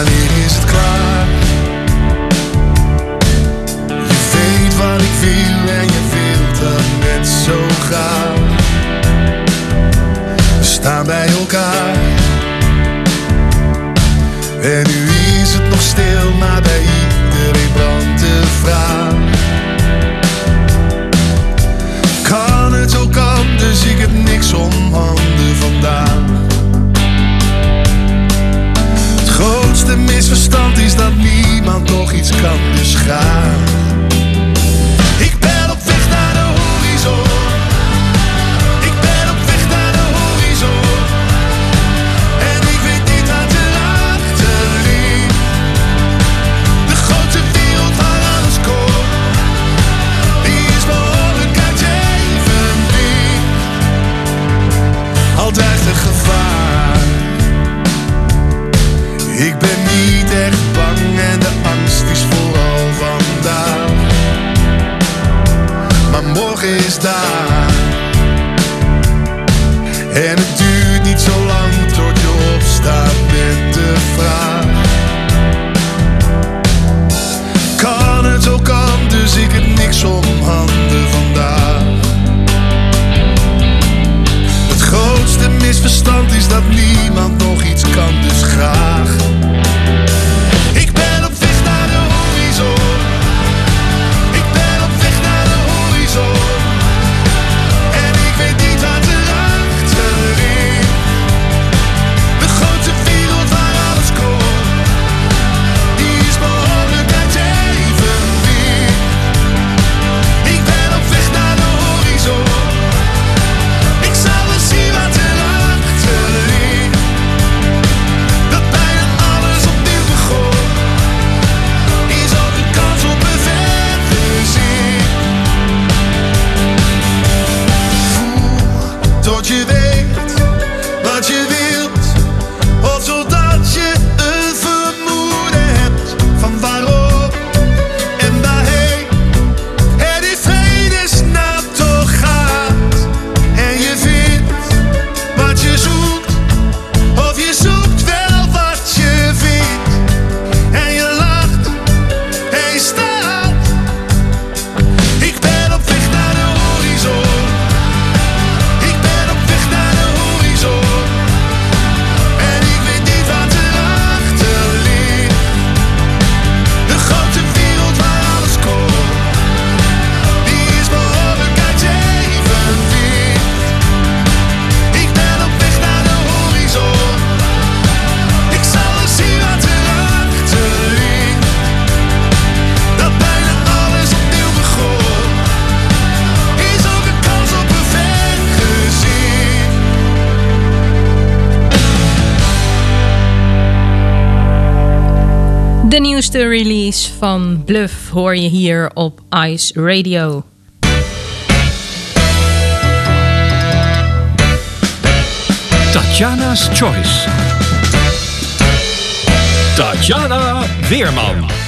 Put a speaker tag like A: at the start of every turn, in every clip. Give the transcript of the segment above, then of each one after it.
A: Wanneer is het klaar? Je weet wat ik wil en je wilt dat net zo graag. We staan bij elkaar. En nu is het nog stil, maar bij iedereen brandt de vraag. Kan het ook anders? Ik heb niks om handen vandaan. Grootste misverstand is dat niemand nog iets kan, dus. De
B: nieuwste release van Bluff hoor je hier op Ice Radio.
C: Tatjana's Choice. Tatjana Weerman.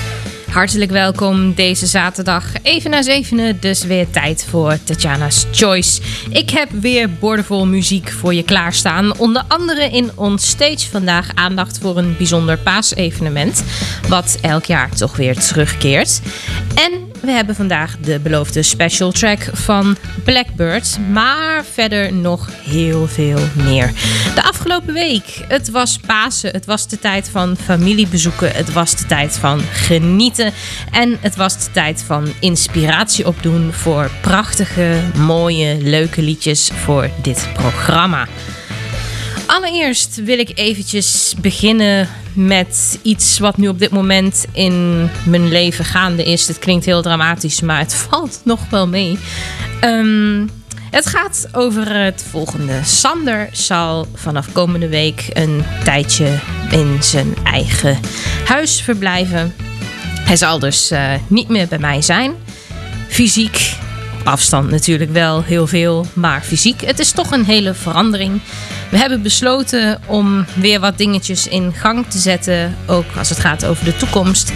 B: Hartelijk welkom deze zaterdag. Even na zevenen, dus weer tijd voor Tatjana's Choice. Ik heb weer boordevol muziek voor je klaarstaan. Onder andere in ons stage vandaag aandacht voor een bijzonder paasevenement. Wat elk jaar toch weer terugkeert. En we hebben vandaag de beloofde special track van Blackbird. Maar verder nog heel veel meer. De afgelopen week, het was Pasen. Het was de tijd van familiebezoeken. Het was de tijd van genieten. En het was de tijd van inspiratie opdoen voor prachtige, mooie, leuke liedjes voor dit programma. Allereerst wil ik eventjes beginnen met iets wat nu op dit moment in mijn leven gaande is. Het klinkt heel dramatisch, maar het valt nog wel mee. Ehm, het gaat over het volgende. Sander zal vanaf komende week een tijdje in zijn eigen huis verblijven. Hij zal dus eh, niet meer bij mij zijn. Fysiek, afstand natuurlijk wel heel veel, maar fysiek, het is toch een hele verandering. We hebben besloten om weer wat dingetjes in gang te zetten, ook als het gaat over de toekomst.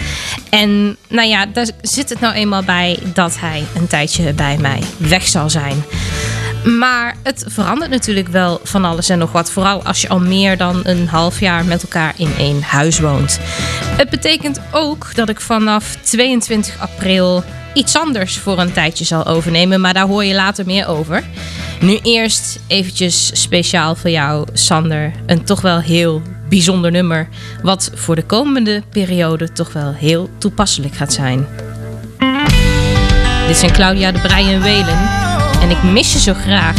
B: En nou ja, daar zit het nou eenmaal bij dat hij een tijdje bij mij weg zal zijn. Maar het verandert natuurlijk wel van alles en nog wat. Vooral als je al meer dan een half jaar met elkaar in één huis woont. Het betekent ook dat ik vanaf 22 april iets anders voor een tijdje zal overnemen. Maar daar hoor je later meer over. Nu eerst eventjes speciaal voor jou, Sander. Een toch wel heel bijzonder nummer. Wat voor de komende periode toch wel heel toepasselijk gaat zijn. Dit zijn Claudia de Breij en Welen. Ik mis je zo graag.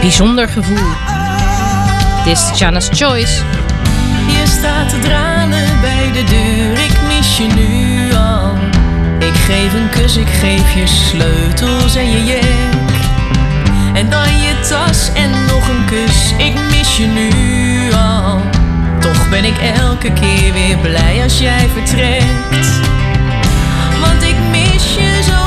B: Bijzonder gevoel. Dit is Jana's Choice.
D: Je staat te tranen bij de deur, ik mis je nu al. Ik geef een kus, ik geef je sleutels en je jek. En dan je tas en nog een kus, ik mis je nu al. Toch ben ik elke keer weer blij als jij vertrekt. Want ik mis je zo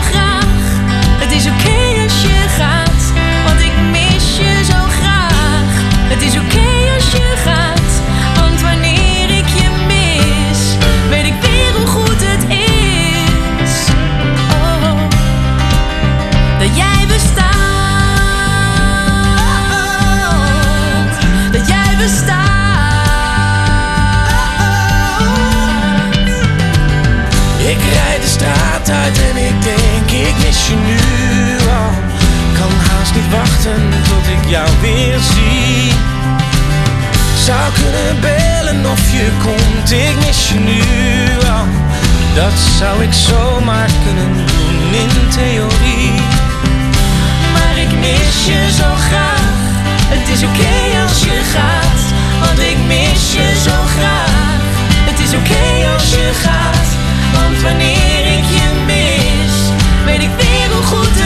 E: uit en ik denk, ik mis je nu wachten tot ik jou weer zie. Zou kunnen bellen of je komt, ik mis je nu al. Dat zou ik zomaar kunnen doen in theorie.
D: Maar ik mis je zo graag. Het is oké als je gaat, want ik mis je zo graag. Het is oké als je gaat, want wanneer ik je mis, weet ik weer hoe goed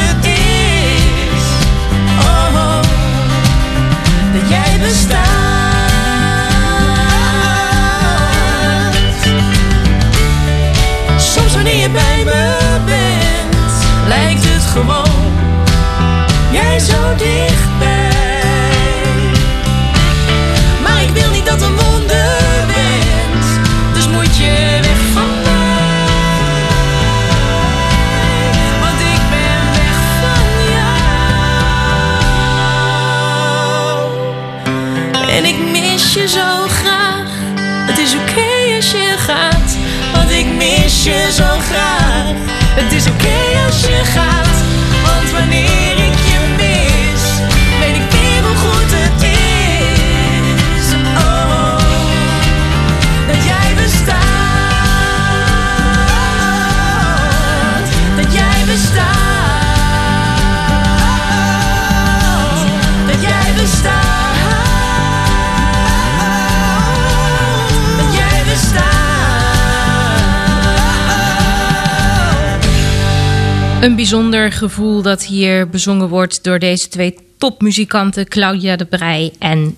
D: Een
B: bijzonder gevoel dat hier bezongen wordt door deze twee topmuzikanten Claudia de Breij en.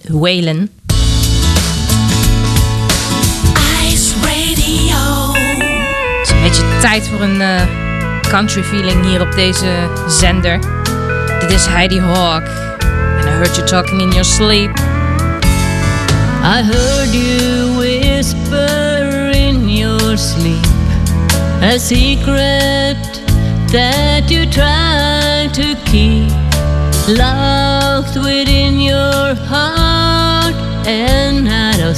F: Ice Radio.
B: Het is een beetje tijd voor een eh, country feeling hier op deze zender. Dit is Heidi Hawk. And I heard you talking in your sleep.
D: I heard you whisper in your sleep a secret that you try to keep locked within your heart and out of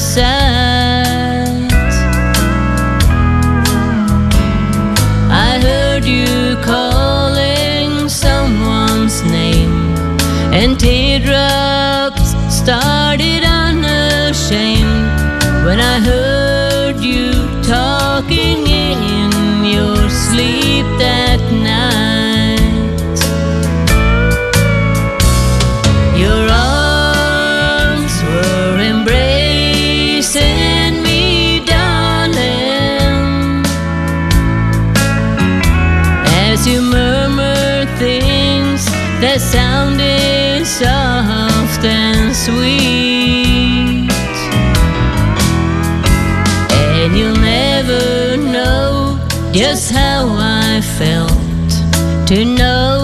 G: felt. To know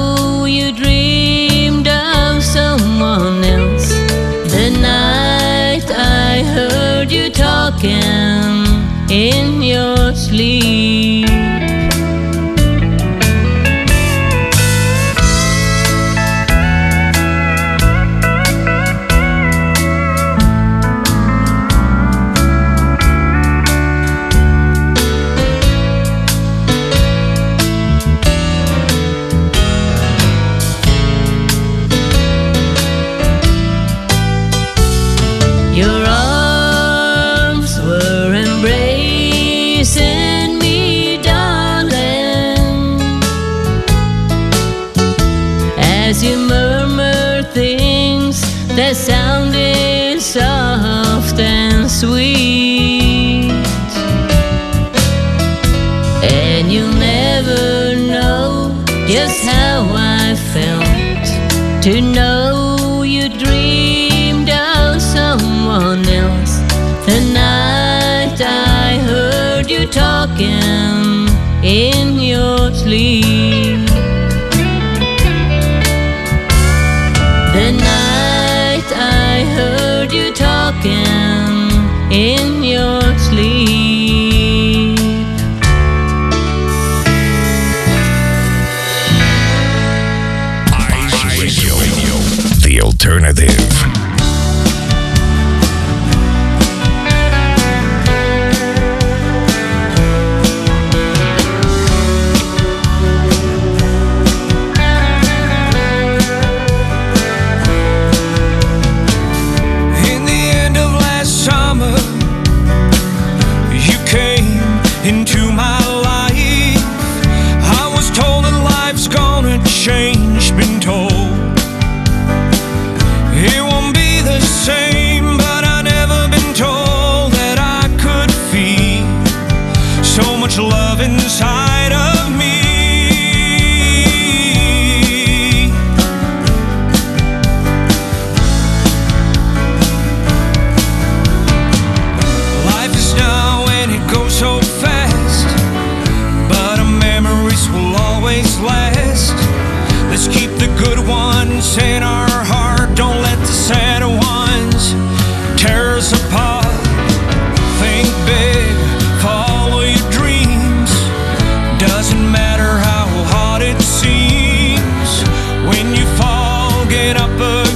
G: you'll never know just how I felt to know you dreamed of someone else. The night I heard you talking in your sleep.
H: alternative.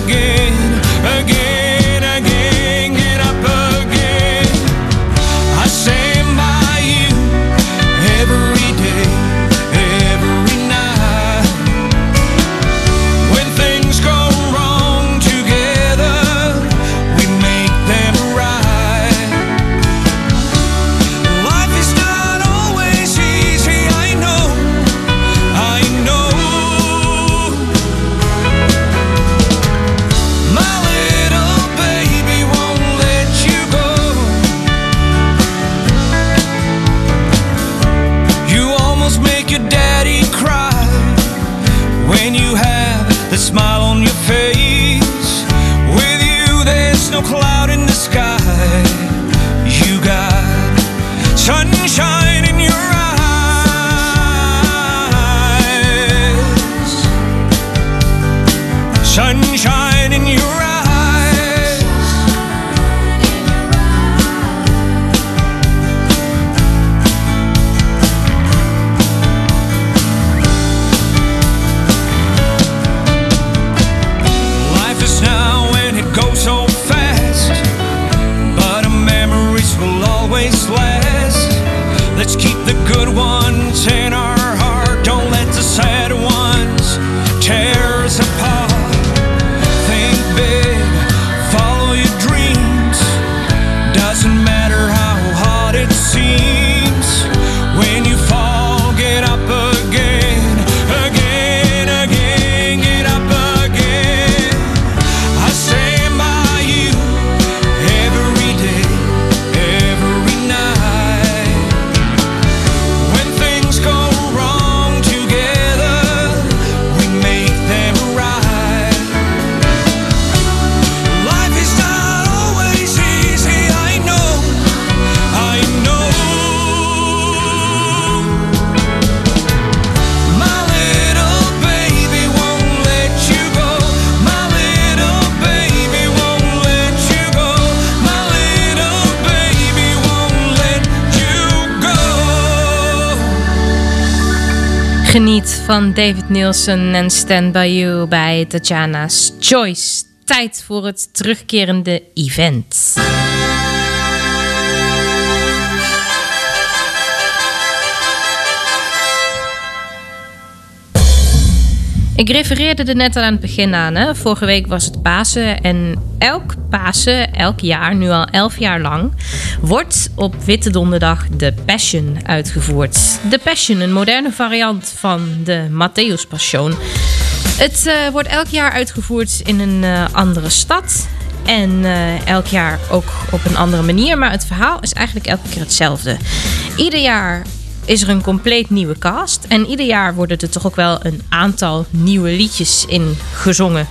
I: again
B: Geniet van David Nielsen en Stand By You bij Tatjana's Choice. Tijd voor het terugkerende event. Ik refereerde er net al aan het begin aan. Hè? Vorige week was het Pasen. En elk Pasen, elk jaar, nu al elf jaar lang, wordt op Witte Donderdag de Passion uitgevoerd. De Passion, een moderne variant van de Matthäus Passion. Het uh, wordt elk jaar uitgevoerd in een uh, andere stad. En uh, elk jaar ook op een andere manier. Maar het verhaal is eigenlijk elke keer hetzelfde. Ieder jaar is er een compleet nieuwe cast. En ieder jaar worden er toch ook wel een aantal nieuwe liedjes in gezongen.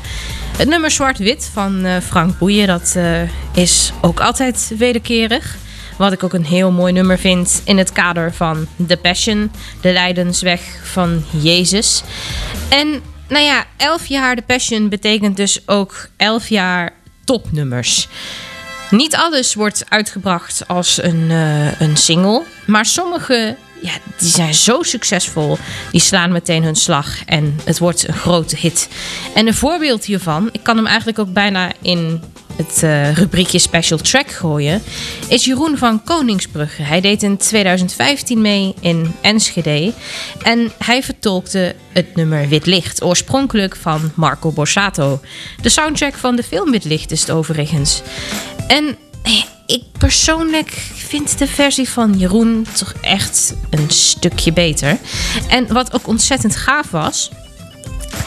B: Het nummer Zwart-Wit van uh, Frank Boeien, dat uh, is ook altijd wederkerig. Wat ik ook een heel mooi nummer vind in het kader van The Passion, de lijdensweg van Jezus. En nou ja, elf jaar The Passion betekent dus ook elf jaar topnummers. Niet alles wordt uitgebracht als een, uh, een single, maar sommige ja, die zijn zo succesvol. Die slaan meteen hun slag en het wordt een grote hit. En een voorbeeld hiervan, ik kan hem eigenlijk ook bijna in het uh, rubriekje Special Track gooien, is Jeroen van Koningsbrugge. Hij deed in 2015 mee in Enschede en hij vertolkte het nummer Wit Licht, oorspronkelijk van Marco Borsato. De soundtrack van de film Wit Licht is het overigens. En ik persoonlijk vind de versie van Jeroen toch echt een stukje beter. En wat ook ontzettend gaaf was.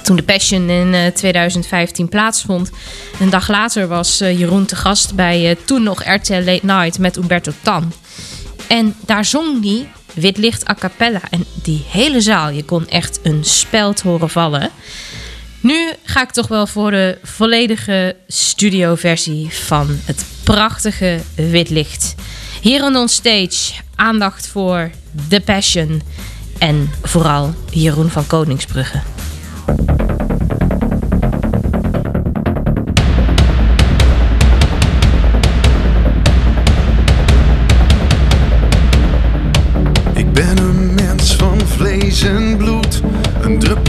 B: Toen de Passion in uh, 2015 plaatsvond. Een dag later was uh, Jeroen te gast bij uh, toen nog RTL Late Night met Umberto Tan. En daar zong hij Wit Licht a cappella. En die hele zaal, je kon echt een speld horen vallen. Nu ga ik toch wel voor de volledige studioversie van het prachtige wit licht. Hier on on stage aandacht voor The Passion en vooral Jeroen van Koningsbrugge.
A: Ik ben een mens van vlees en bloed, een druppel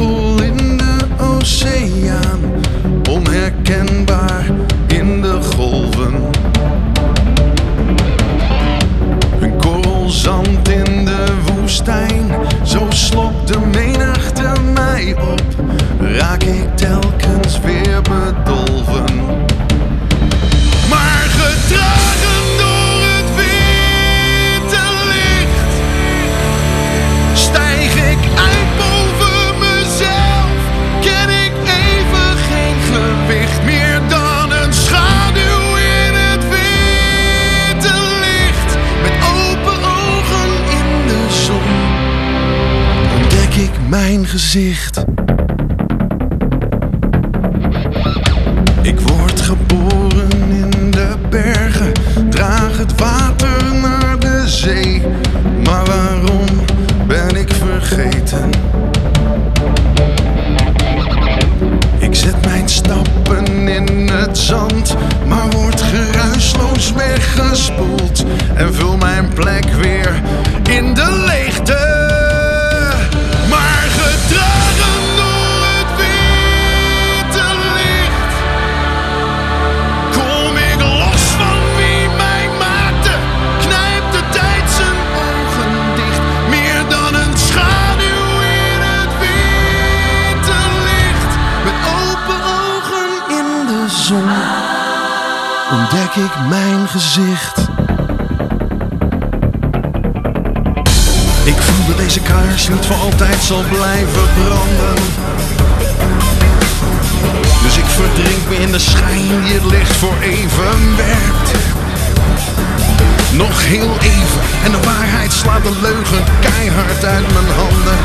A: mijn gezicht. Zal blijven branden. Dus ik verdrink me in de schijn die het licht voor even werpt. Nog heel even en de waarheid slaat de leugen keihard uit mijn handen.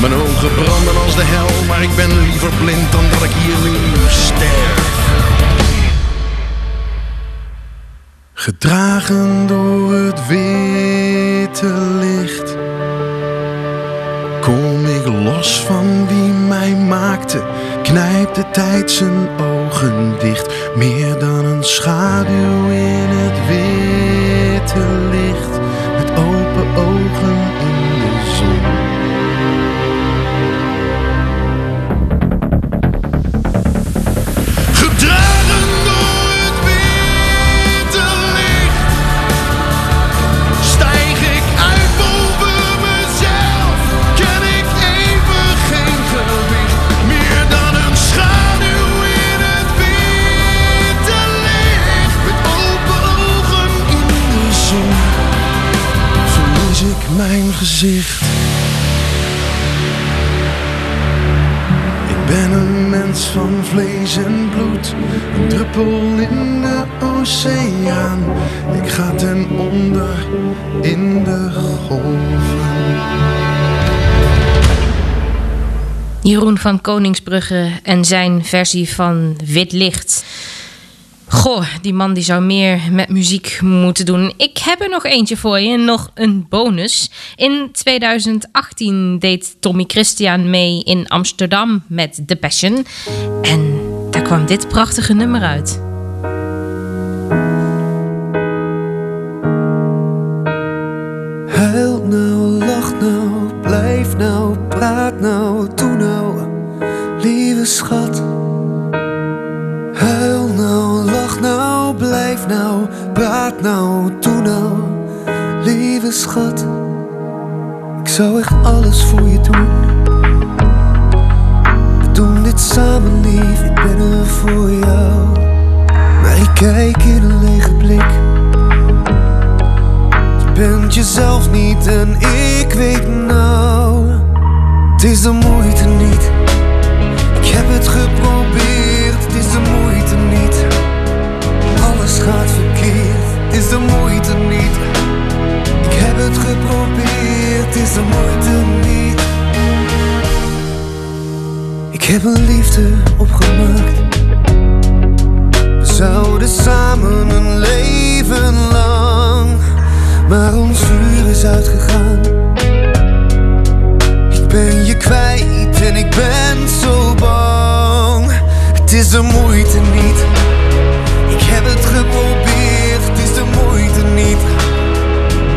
A: Mijn ogen branden als de hel, maar ik ben liever blind dan dat ik hier nu sterf. Gedragen door het witte licht de tijd zijn ogen
J: van
B: Koningsbrugge en zijn versie van Wit Licht. Goh, die man die zou meer met muziek moeten doen. Ik heb er nog eentje voor je, nog een bonus. In 2018 deed Tommy Christian mee in Amsterdam met The Passion. En daar kwam dit prachtige nummer uit.
J: Huil nou, lach nou, blijf nou, praat nou, doe nou, schat. Huil nou, lach nou, blijf nou, praat nou, doe nou, lieve schat. Ik zou echt alles voor je doen. We doen dit samen, lief, ik ben er voor jou. Maar ik kijk in een lege blik. Je bent jezelf niet en ik weet nou, het is de moeite niet. Ik heb het geprobeerd, het is de moeite niet. Alles gaat verkeerd, is de moeite niet. Ik heb het geprobeerd, het is de moeite niet. Ik heb een liefde opgemaakt. We zouden samen een leven lang, maar ons vuur is uitgegaan. Ik ben je kwijt en ik ben is de moeite niet. Ik heb het geprobeerd, het is de moeite niet.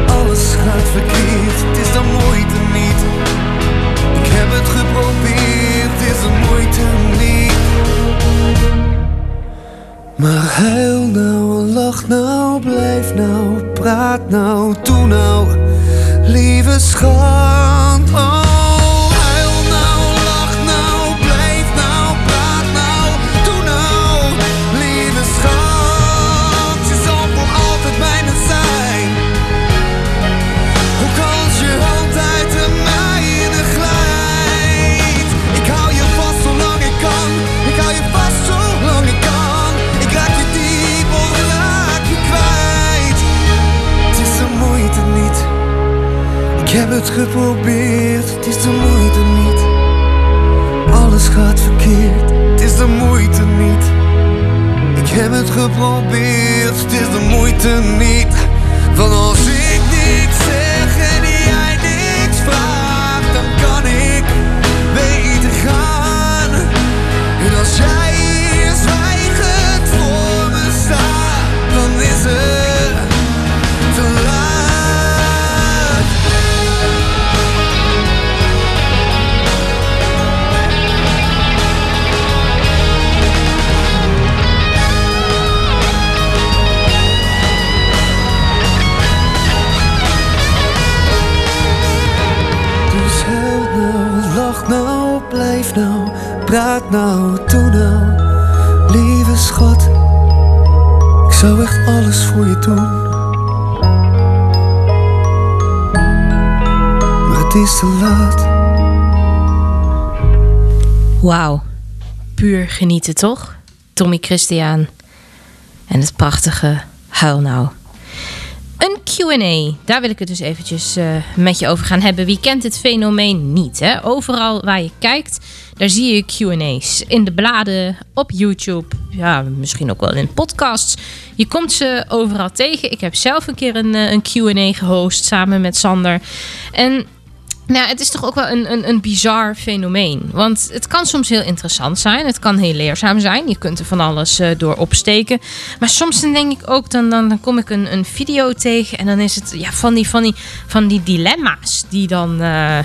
J: Alles gaat verkeerd, het is de moeite niet. Ik heb het geprobeerd, het is de moeite niet. Maar huil nou, lach nou, blijf nou, praat nou, doe nou, lieve schat. Heb het geprobeerd. Het is de moeite niet. Alles gaat verkeerd. Het is de moeite niet. Ik heb het geprobeerd. Het is de moeite niet. Van
B: genieten toch? Tommy Christian en het prachtige Huil Nou. Een Q&A, daar wil ik het dus eventjes eh, met je over gaan hebben. Wie kent het fenomeen niet? Hè? Overal waar je kijkt, daar zie je Q&A's. In de bladen, op YouTube, ja, misschien ook wel in podcasts. Je komt ze overal tegen. Ik heb zelf een keer een, eh, een Q&A gehost samen met Sander. En nou, het is toch ook wel een, een, een bizar fenomeen. Want het kan soms heel interessant zijn. Het kan heel leerzaam zijn. Je kunt er van alles eh, door opsteken. Maar soms dan denk ik ook, dan, dan, dan kom ik een, een video tegen. En dan is het ja, van, die, van, die, van die dilemma's die dan, eh,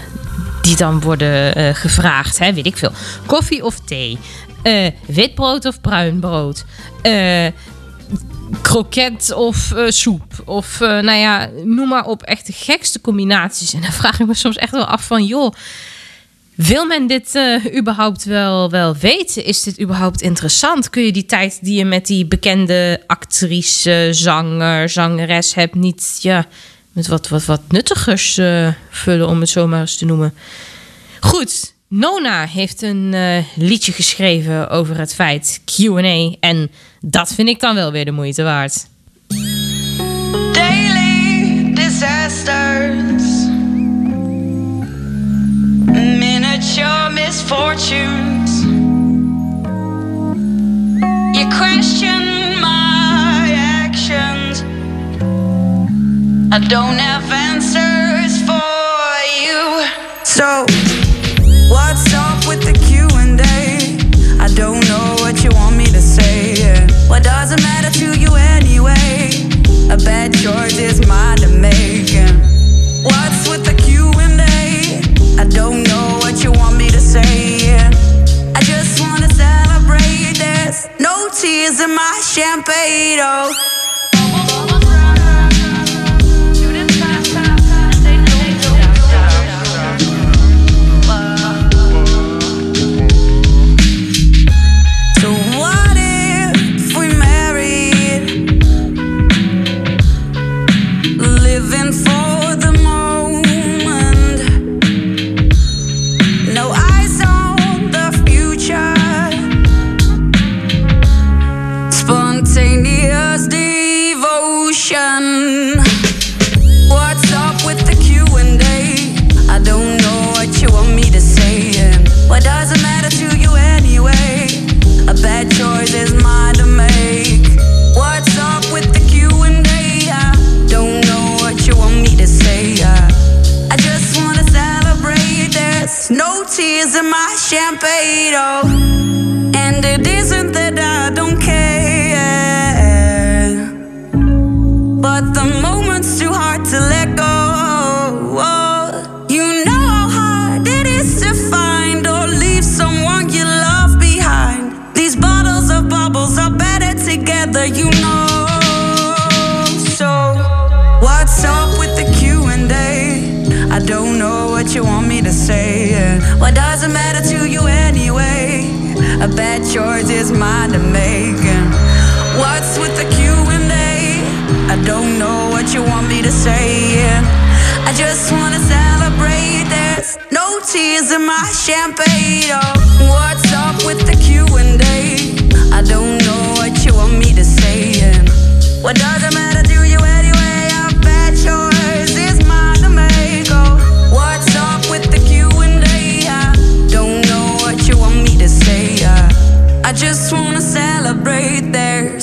B: die dan worden eh, gevraagd. Hè, weet ik veel. Koffie of thee? Wit brood of bruin brood? Kroket of eh, soep. Of eh, nou ja, noem maar op. Echt de gekste combinaties. En dan vraag ik me soms echt wel af van... joh, wil men dit eh, überhaupt wel, wel weten? Is dit überhaupt interessant? Kun je die tijd die je met die bekende actrice, zanger, zangeres hebt... niet ja, met wat, wat, wat nuttigers vullen, om het zo maar eens te noemen. Goed, Nona heeft een eh, liedje geschreven over het feit QA. En dat vind ik dan wel weer de moeite waard.
K: Daily disasters, miniature misfortunes. You question my actions. I don't have answers for you. So, what's up with the Q and A? I don't know what you want me to say. yeah. What does it matter to you anyway? A bad choice is mine to make. yeah. What's with the Q and A? I don't know what you want me to say. yeah. I just wanna celebrate. There's no tears in my champagne. Oh. Tears in my champagne. Oh. And it isn't that I don't care. A bad choice is mine to make. and What's with the Q and A? I don't know what you want me to say. yeah. I just wanna celebrate. There's no tears in my champagne. Oh, what's up with the Q and A? I don't know what you want me to say. yeah. What does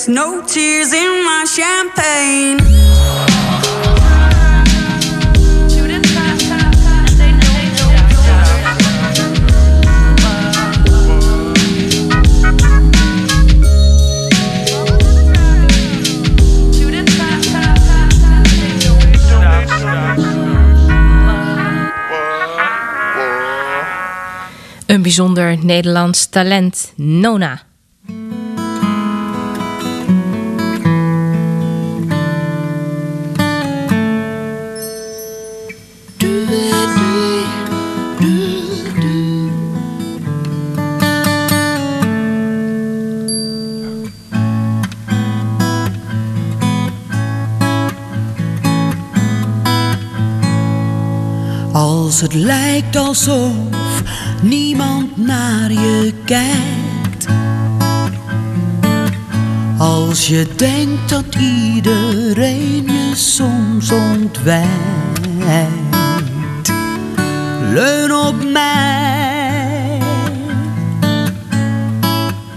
K: No tears in my champagne.
B: Een bijzonder Nederlands talent, Nona.
L: Als het lijkt alsof niemand naar je kijkt. Als je denkt dat iedereen je soms ontwijkt. Leun op mij.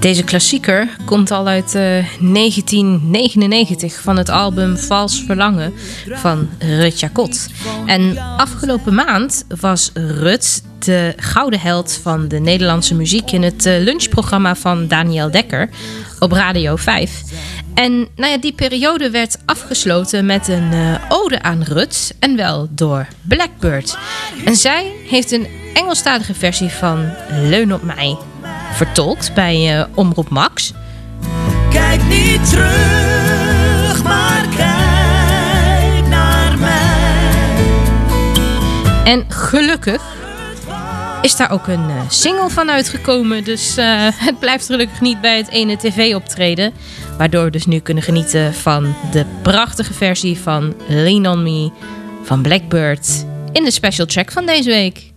B: Deze klassieker komt al uit eh, 1999 van het album Vals Verlangen van Rut Jacot. En afgelopen maand was Rut de gouden held van de Nederlandse muziek in het eh, lunchprogramma van Daniel Dekker op Radio 5. En nou ja, die periode werd afgesloten met een eh, ode aan Rut en wel door Blackbird. En zij heeft een Engelstalige versie van Leun op mij vertolkt bij eh, Omroep Max.
L: Kijk niet terug, maar kijk naar mij.
B: En gelukkig is daar ook een eh, single van uitgekomen. Dus eh, het blijft gelukkig niet bij het ene tv-optreden. Waardoor we dus nu kunnen genieten van de prachtige versie van Lean On Me
D: van Blackbird in de special track van deze week.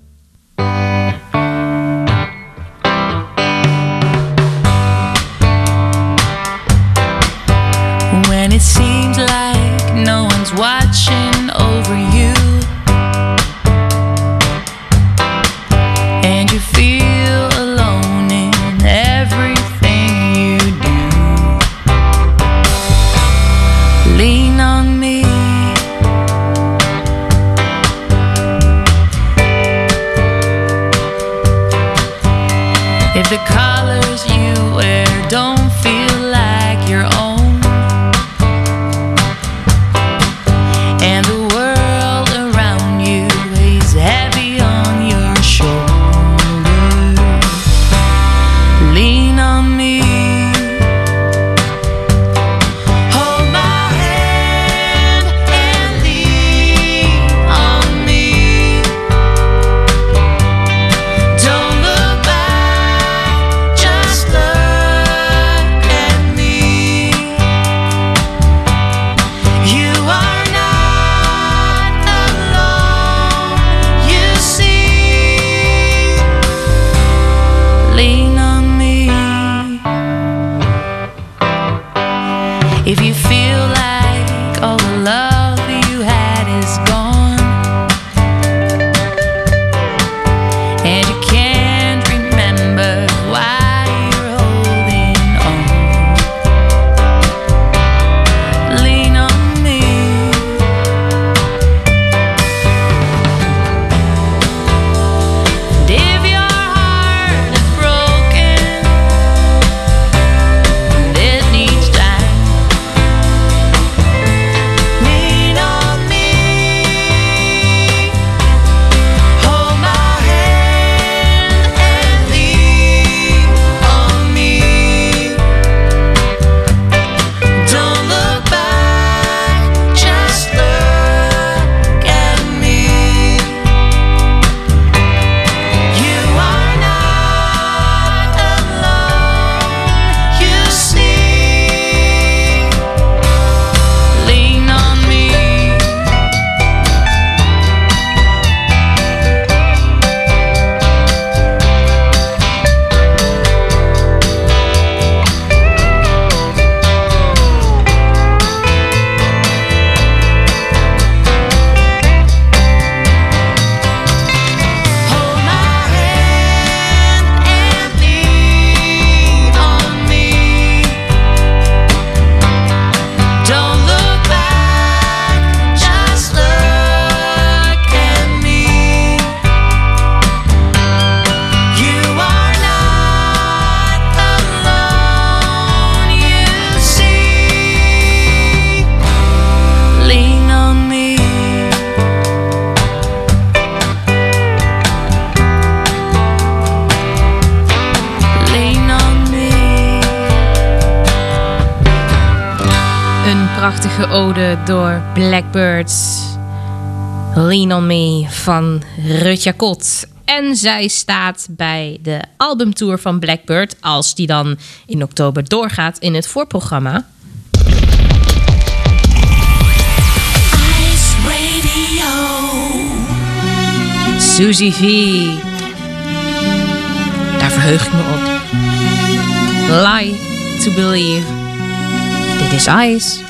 D: door Blackbirds. Lean on Me van Rutja Kot. En zij staat bij de albumtour van Blackbird, als die dan in oktober doorgaat in het voorprogramma. Suzy V. Daar verheug ik me op. Lie to believe. Dit is Ice.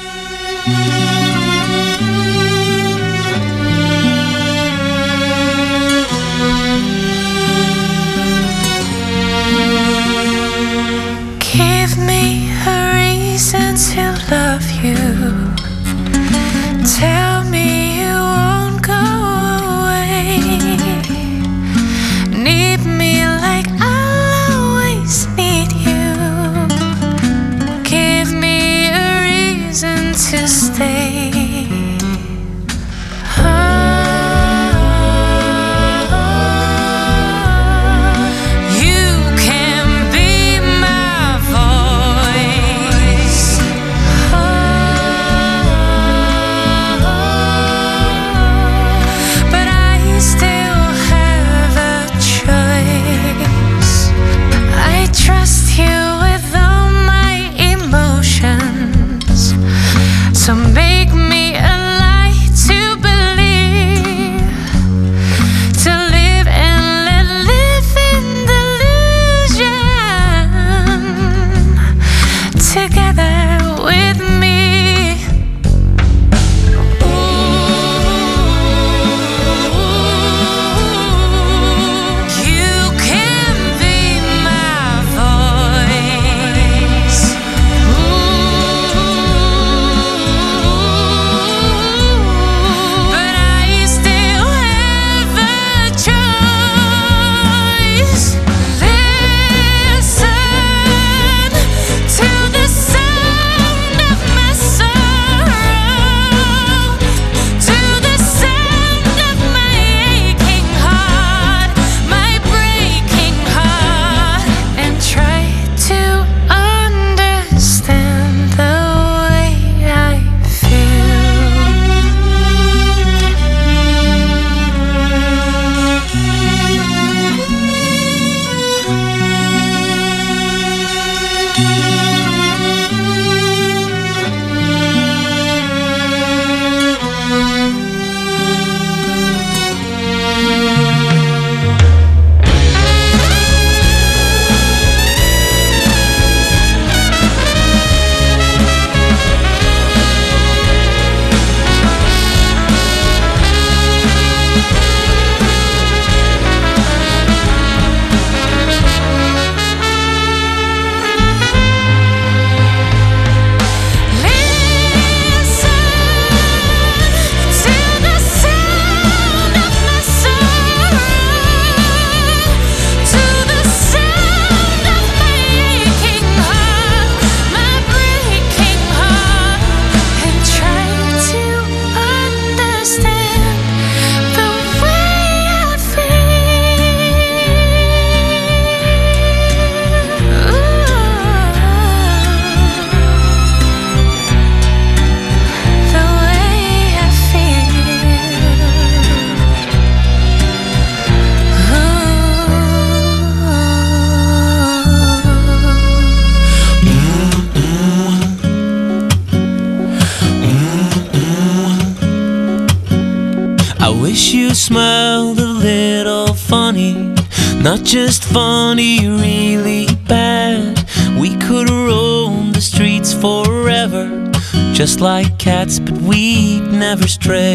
G: Just like cats, but we'd never stray.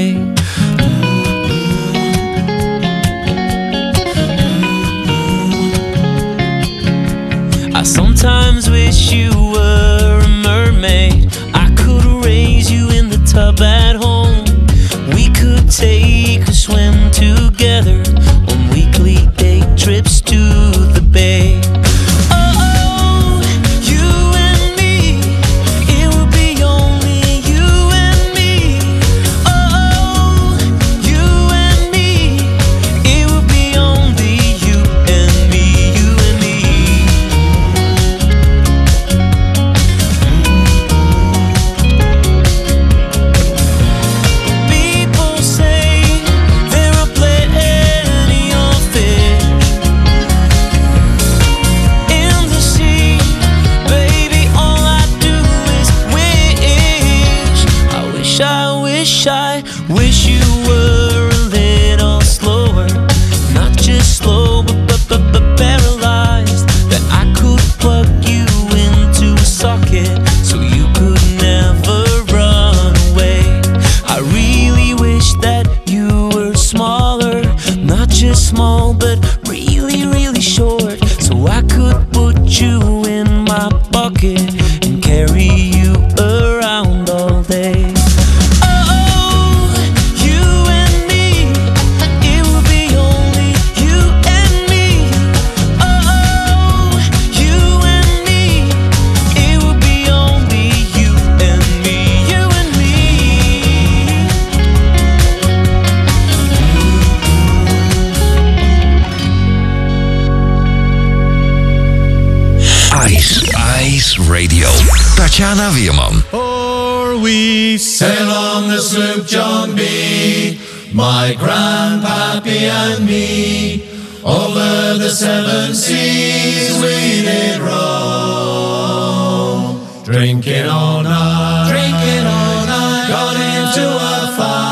M: Drinking all night. Drinking all night. Got into a fight.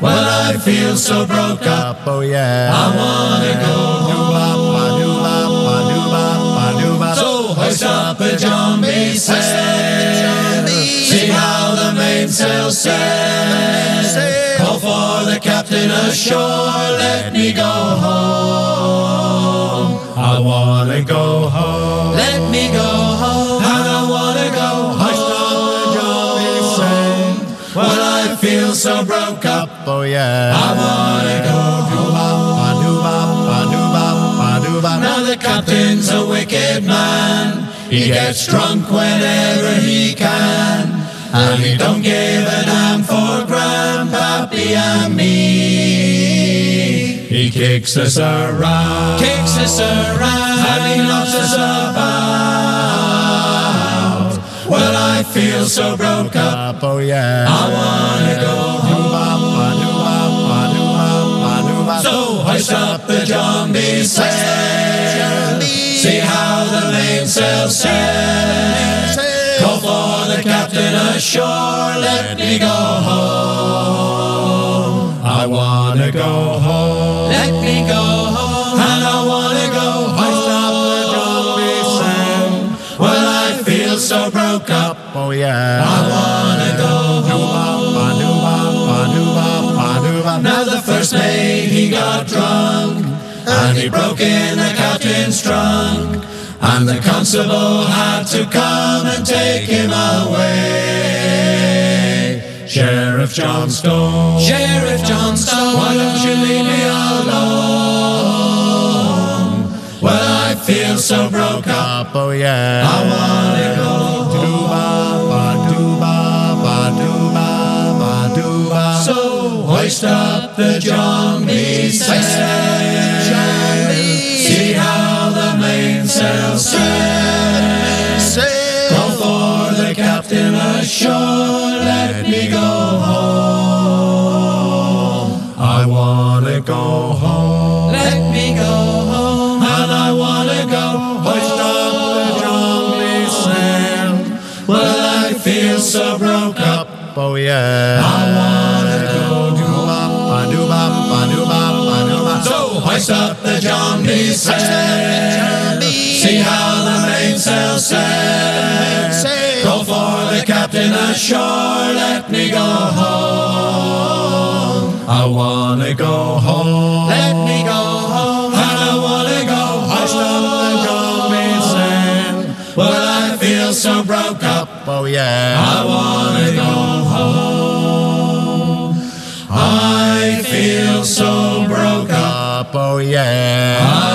M: Well, I feel so broke up. Oh, yeah. I wanna go So hoist up a John B. sail. See how the mainsail sails. Call for the captain ashore. Let me go home. I wanna go home. Let me go home. And I wanna go up the John B. sail. Well, I feel so broke up. Oh yeah. I wanna go home. Now the captain's a wicked man. He gets drunk whenever he can. And he don't give a damn for Grandpappy and me. He kicks us around. Kicks us around. And he knocks us about. Well, I feel so broke up. Oh yeah. I wanna go home. So hoist up the John B. sail. See how the mainsail sails. The captain ashore. Let me go home. I wanna go home. Let me go home. And I wanna go hoist up the John B. sail. Well, I feel so broke up. Oh yeah. I wanna go home. Now the first mate he got drunk and he broke in the captain's trunk. And the constable had to come and take him away. Sheriff Johnstone, Sheriff Johnstone, why don't you leave me alone? Well, I feel so broke up, oh yeah. I wanna go So hoist up the John B. Sail, Sail for the captain ashore, let me go home. I wanna go home. Let me go home. And I wanna go hoist up the jolly sail. Well, I feel so broke up. Oh yeah. I wanna go home. bop, So hoist up the jolly sail. See how the mainsail set. Call for the captain ashore. Let me go home. I wanna go home. Let me go home. And I wanna go home. Hoist up the John B. sail. But I feel so broke up. Oh yeah. I wanna go home. I feel so broke up. Oh yeah. I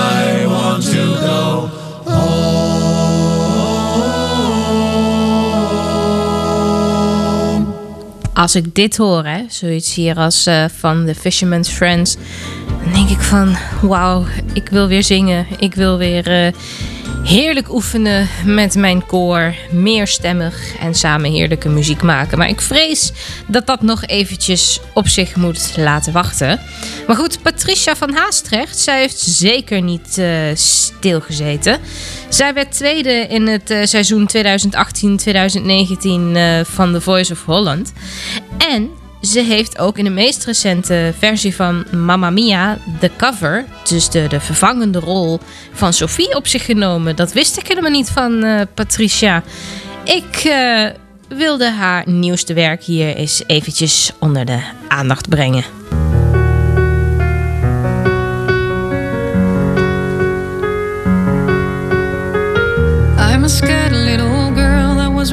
B: Als ik dit hoor, hè, zoiets hier als eh, van The Fisherman's Friends, dan denk ik van, wauw, ik wil weer zingen. Ik wil weer eh, heerlijk oefenen met mijn koor, meerstemmig en samen heerlijke muziek maken. Maar ik vrees dat dat nog eventjes op zich moet laten wachten. Maar goed, Patricia van Haastrecht, zij heeft zeker niet eh, stilgezeten. Zij werd tweede in het eh, seizoen 2018-2019 eh, van The Voice of Holland. En ze heeft ook in de meest recente versie van Mamma Mia de cover, dus de, de vervangende rol van Sophie op zich genomen. Dat wist ik helemaal niet van eh, Patricia. Ik eh, wilde haar nieuwste werk hier eens eventjes onder de aandacht brengen.
N: I'm a scared little girl that was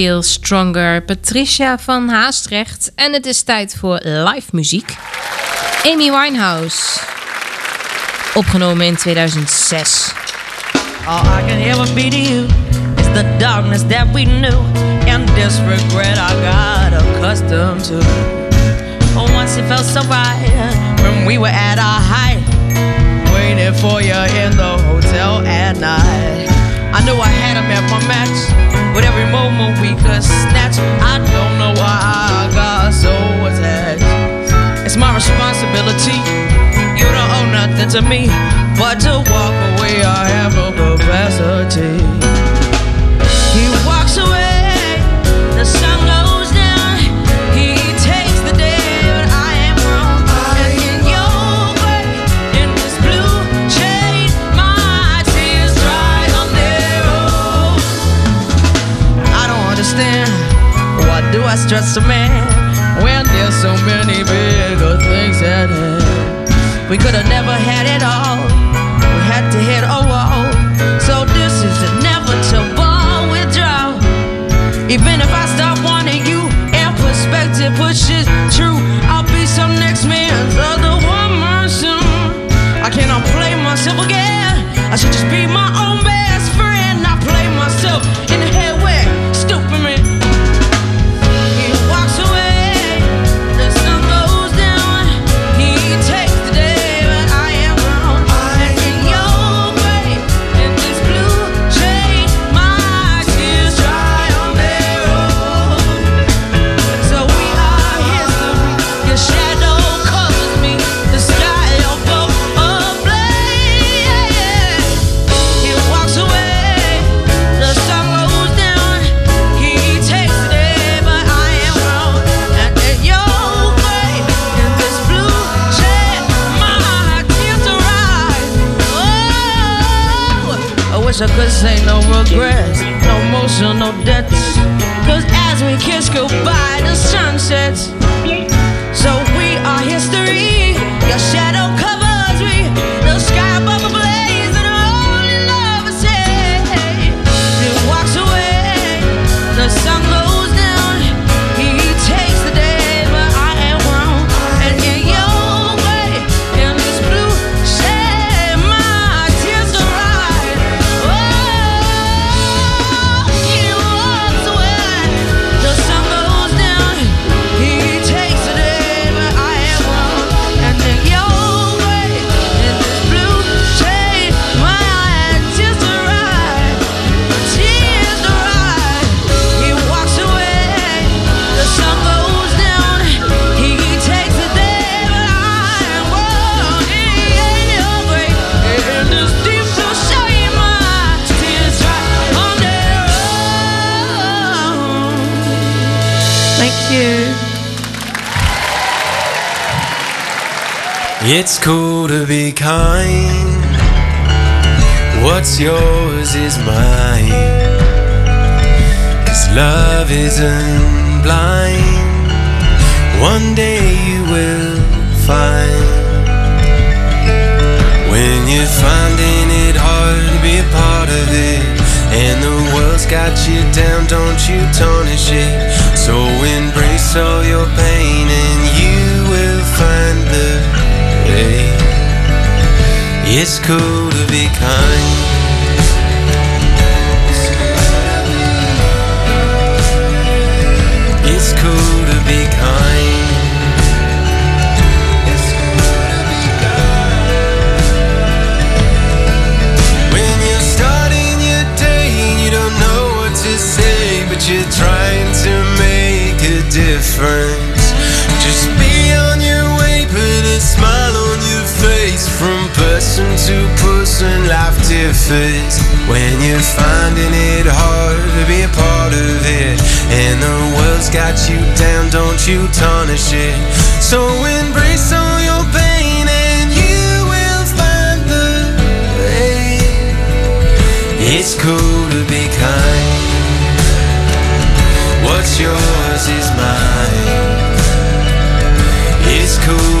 N: Feel Stronger,
B: Patricia van Haastrecht. En het is tijd voor live muziek. Amy Winehouse. Opgenomen in 2006.
D: All I can ever be to you is the darkness that we knew and this regret I got accustomed to. Oh, once it felt so right when we were at our height, waiting for you in the hotel at night. I knew I had him at my match. With every moment we could snatch, I don't know why I got so attached. It's my responsibility. You don't owe nothing to me, but to walk away, I have no capacity. He walks away, do I stress a man when there's so many bigger things at hand? We could have never had it all. We had to hit a wall. So this is inevitable withdrawal. Even if I stop wanting you and perspective pushes true, I'll be some next man's other woman soon. I cannot play myself again. I should just be my own best I wish I could say no regrets, no emotion, no debts. Cause as we kiss goodbye, the sun sets. So we are history. Your shadow
O: It's cool to be kind. What's yours is mine. Cause love isn't blind. One day you will find. When you're finding it hard to be a part of it. And the world's got you down, don't you tarnish it. So embrace all your pain and you It's cool to be kind. When you're finding it hard to be a part of it, and the world's got you down, don't you tarnish it. So embrace all your pain, and you will find the way. It's cool to be kind. What's yours is mine. It's cool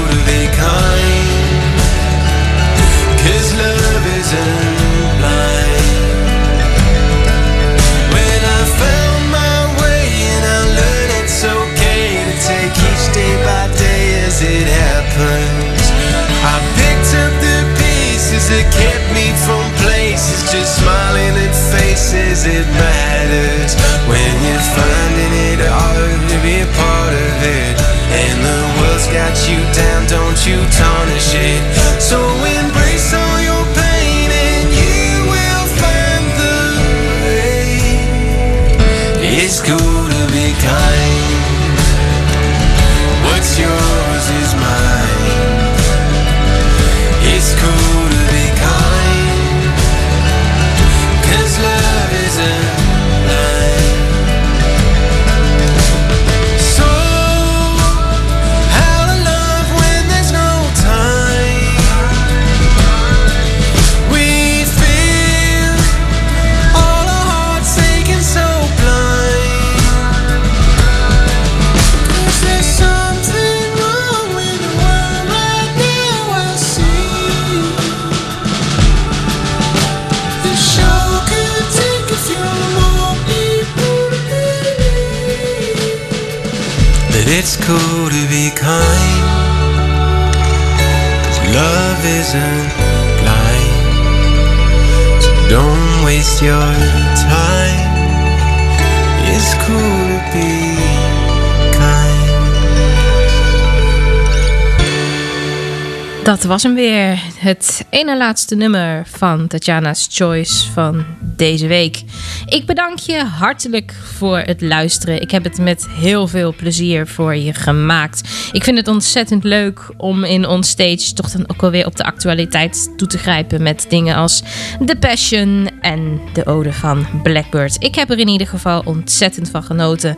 O: at faces. It matters when you're finding it hard to be a part of it, and the world's got you down. Don't you tarnish it.
B: Was hem weer. Het ene laatste nummer van Tatjana's Choice van deze week. Ik bedank je hartelijk voor het luisteren. Ik heb het met heel veel plezier voor je gemaakt. Ik vind het ontzettend leuk om in onstage toch dan ook wel weer op de actualiteit toe te grijpen met dingen als The Passion en de ode van Blackbird. Ik heb er in ieder geval ontzettend van genoten.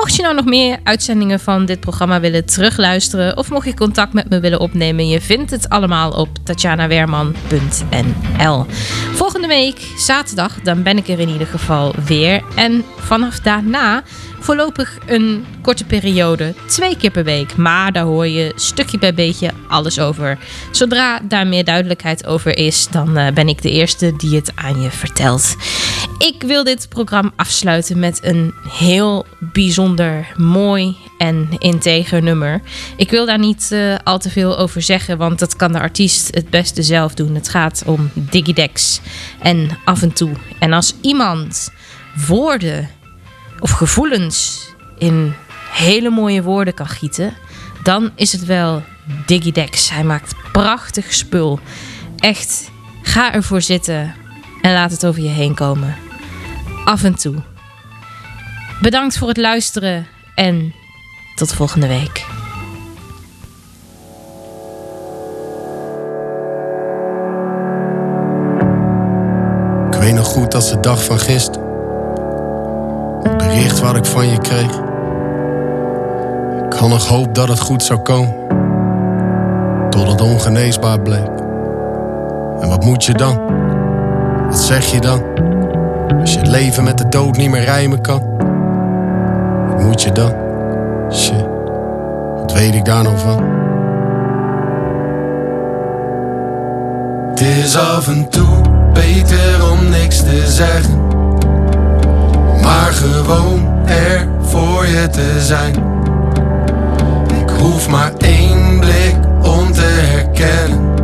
B: Mocht je nou nog meer uitzendingen van dit programma willen terugluisteren of mocht je contact met me willen opnemen, je vindt het allemaal op tatjanawerman.nl. Volgende week, zaterdag, dan ben ik er in ieder geval weer. En vanaf daarna voorlopig een korte periode, twee keer per week. Maar daar hoor je stukje bij beetje alles over. Zodra daar meer duidelijkheid over is, dan eh, ben ik de eerste die het aan je vertelt. Ik wil dit programma afsluiten met een heel bijzonder mooi en integer nummer. Ik wil daar niet eh, al te veel over zeggen, want dat kan de artiest het beste zelf doen. Het gaat om Digidex en af en toe. En als iemand woorden of gevoelens in hele mooie woorden kan gieten, dan is het wel Digidex. Hij maakt prachtig spul. Echt, ga ervoor zitten en laat het over je heen komen. Af en toe. Bedankt voor het luisteren en tot volgende week.
P: Ik weet nog goed als de dag van gisteren. Bericht wat ik van je kreeg. Ik had nog hoop dat het goed zou komen. Tot het ongeneesbaar bleek. En wat moet je dan? Wat zeg je dan? Als je het leven met de dood niet meer rijmen kan. Wat moet je dan? Shit. Wat weet ik daar nou van?
A: Het is af en toe beter om niks te zeggen. Maar gewoon er voor je te zijn. Ik hoef maar één blik om te herkennen.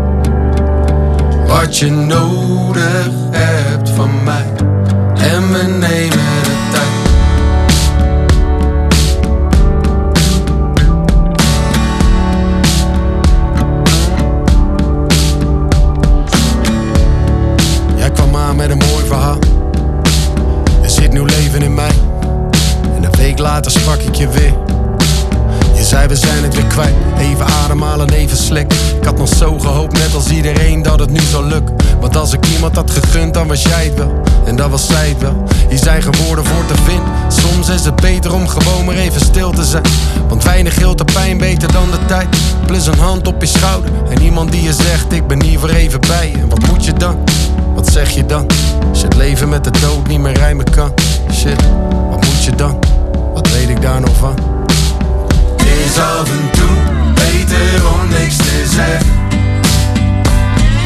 A: Wat je nodig hebt van mij. En we nemen
P: je. Je zei we zijn het weer kwijt. Even ademhalen, even slik. Ik had nog zo gehoopt, net als iedereen, dat het nu zou lukken. Want als ik iemand had gegund, dan was jij het wel. En dat was zij het wel. Hier zijn geen woorden voor te vinden. Soms is het beter om gewoon maar even stil te zijn. Want weinig heelt de pijn beter dan de tijd. Plus een hand op je schouder. En iemand die je zegt, ik ben hier voor even bij. En wat moet je dan? Wat zeg je dan? Als leven met de dood niet meer rijmen kan. Shit, wat moet je dan? Wat weet ik daar nog van?
A: Het is af en toe beter om niks te zeggen.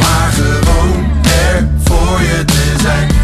A: Maar gewoon er voor je te zijn.